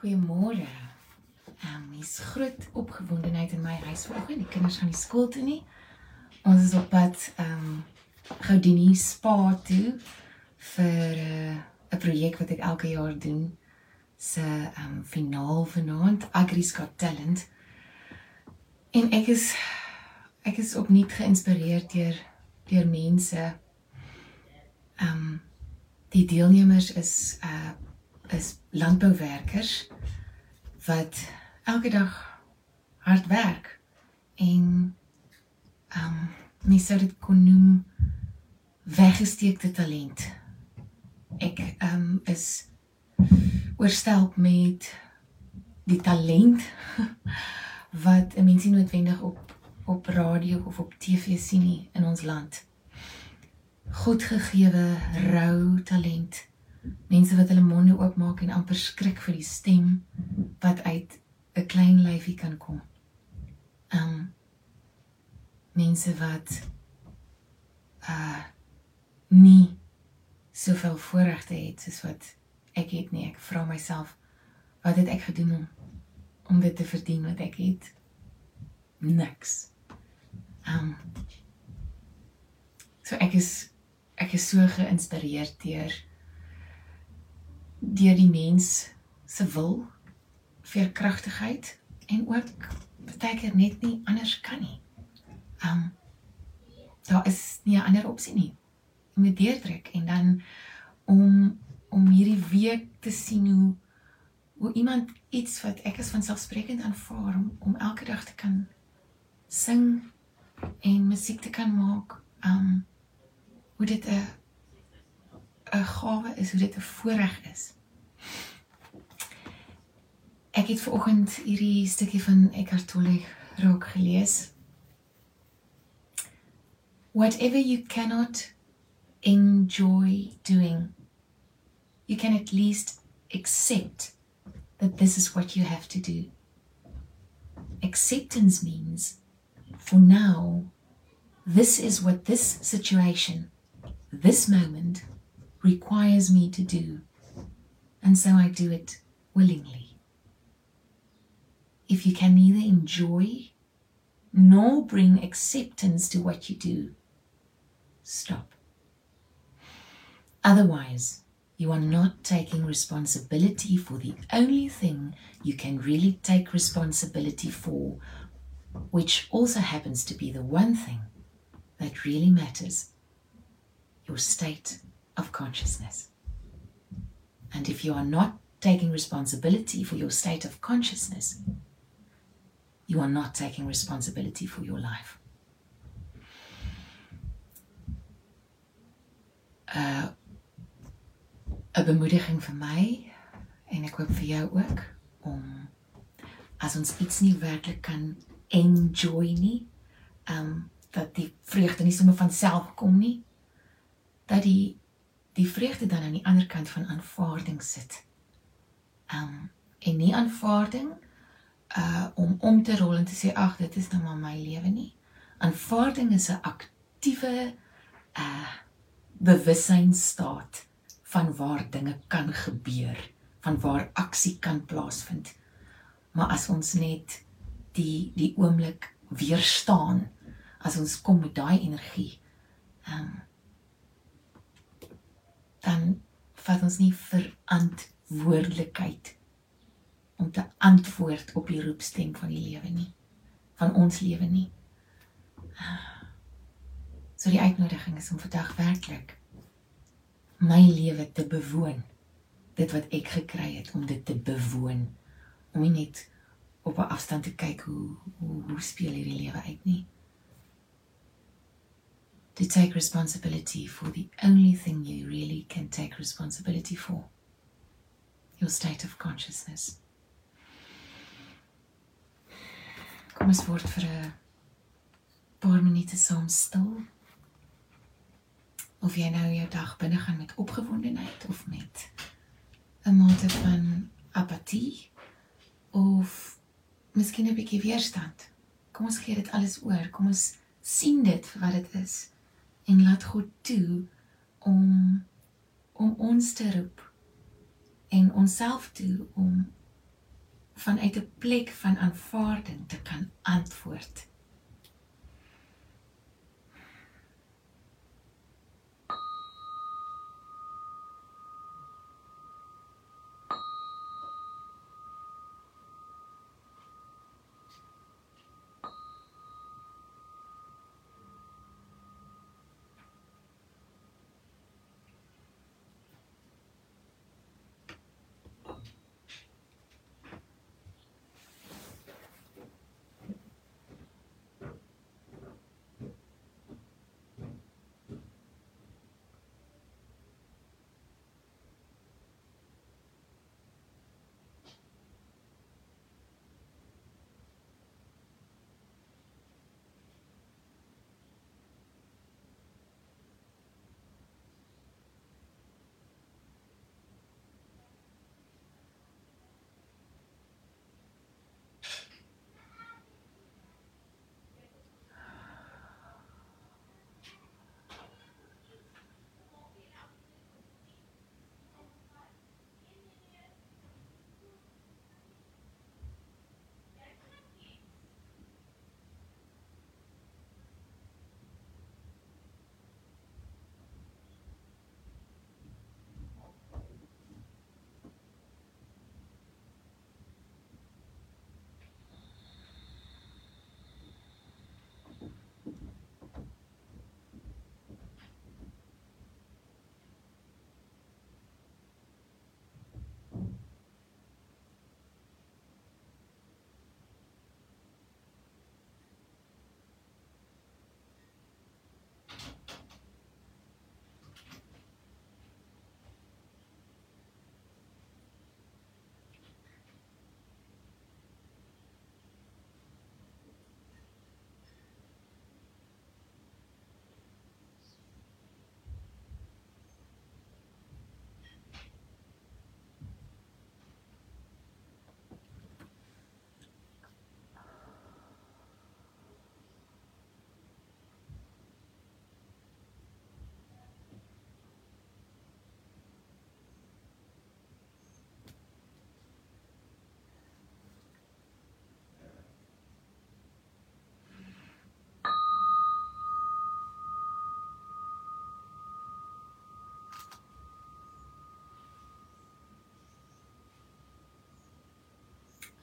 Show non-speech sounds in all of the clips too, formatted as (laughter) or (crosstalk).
Goeiemôre. Ehm um, dis groot opgewondenheid in my huis vanoggend. Die kinders gaan nie skool toe nie. Ons is op pad ehm um, Goudini Spa toe vir eh, 'n uh, projek wat ek elke jaar doen se ehm um, finaal vanaand Agri's Got Talent. En ek is ek is opnuut geïnspireerd deur deur mense. Ehm um, die deelnemers is uh is landbouwerkers wat elke dag hard werk en ehm um, mens sou dit kon noem weggesteekte talent. Ek ehm um, is oorstelp met die talent (laughs) wat 'n mens nie noodwendig op op radio of op TV sien nie in ons land. Godgegewe rou talent mense wat hulle monde oopmaak en amper skrik vir die stem wat uit 'n klein lyfie kan kom. Um mense wat uh nie soveel voorregte het soos wat ek het nie. Ek vra myself wat het ek gedoen om om dit te verdien wat ek het? Niks. Um so ek is ek is so geïnspireerd deur deur die mens se wil veerkragtigheid en ook baie keer net nie anders kan nie. Um daar is nie 'n ander opsie nie. Jy moet deurdruk en dan om om hierdie week te sien hoe hoe iemand iets wat ek as vanselfsprekend aanvaar om, om elke dag te kan sing en musiek te kan maak. Um hoe dit 'n 'n gawe is, hoe dit 'n voorreg is. Ek het vanoggend hierdie stukkie van Eckhart Tolle raak gelees. Whatever you cannot enjoy doing, you can at least accept that this is what you have to do. Acceptance means for now, this is what this situation, this moment requires me to do, and so I do it willingly. If you can neither enjoy nor bring acceptance to what you do, stop. Otherwise, you are not taking responsibility for the only thing you can really take responsibility for, which also happens to be the one thing that really matters your state of consciousness. And if you are not taking responsibility for your state of consciousness, you are not taking responsibility for your life. Uh 'n bemoediging vir my en ek hoop vir jou ook om as ons iets nie werklik kan enjoy nie, um dat die vreugde nie sommer van self kom nie, dat die die vreugde dan aan die ander kant van aanvaarding sit. Um en nie aanvaarding uh om om te rol en te sê ag dit is nou maar my lewe nie. Aanvaarding is 'n aktiewe uh bewussynstaat van waar dinge kan gebeur, van waar aksie kan plaasvind. Maar as ons net die die oomblik weerstaan, as ons kom met daai energie, um dan vat ons nie verantwoordelikheid om te antwoord op die roepstem van die lewe nie van ons lewe nie. So die uitnodiging is om vandag werklik my lewe te bewoon. Dit wat ek gekry het om dit te bewoon. Om nie net op 'n afstand te kyk hoe hoe hoe speel hierdie lewe uit nie to take responsibility for the only thing you really can take responsibility for your state of consciousness. Kom ons word vir 'n paar minute saam stil. Of jy nou jou dag binne gaan met opgewondenheid of met 'n mate van apatie of miskien 'n bietjie weerstand. Kom ons gee dit alles oor. Kom ons sien dit vir wat dit is en laat God toe om om ons te roep en onsself toe om vanuit 'n plek van aanvaarding te kan antwoord.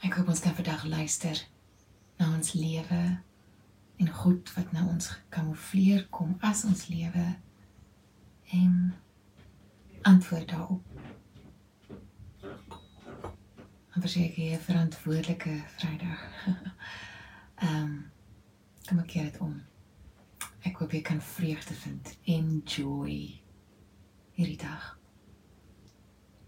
Ek hoop ons kan vandag luister na ons lewe en goed wat nou ons gekamoufleer kom as ons lewe en antwoord daarop. En verseker jy 'n verantwoordelike Vrydag. (laughs) Ehm um, kom ek keer dit om. Ek hoop jy kan vreugde vind. Enjoy hierdie dag.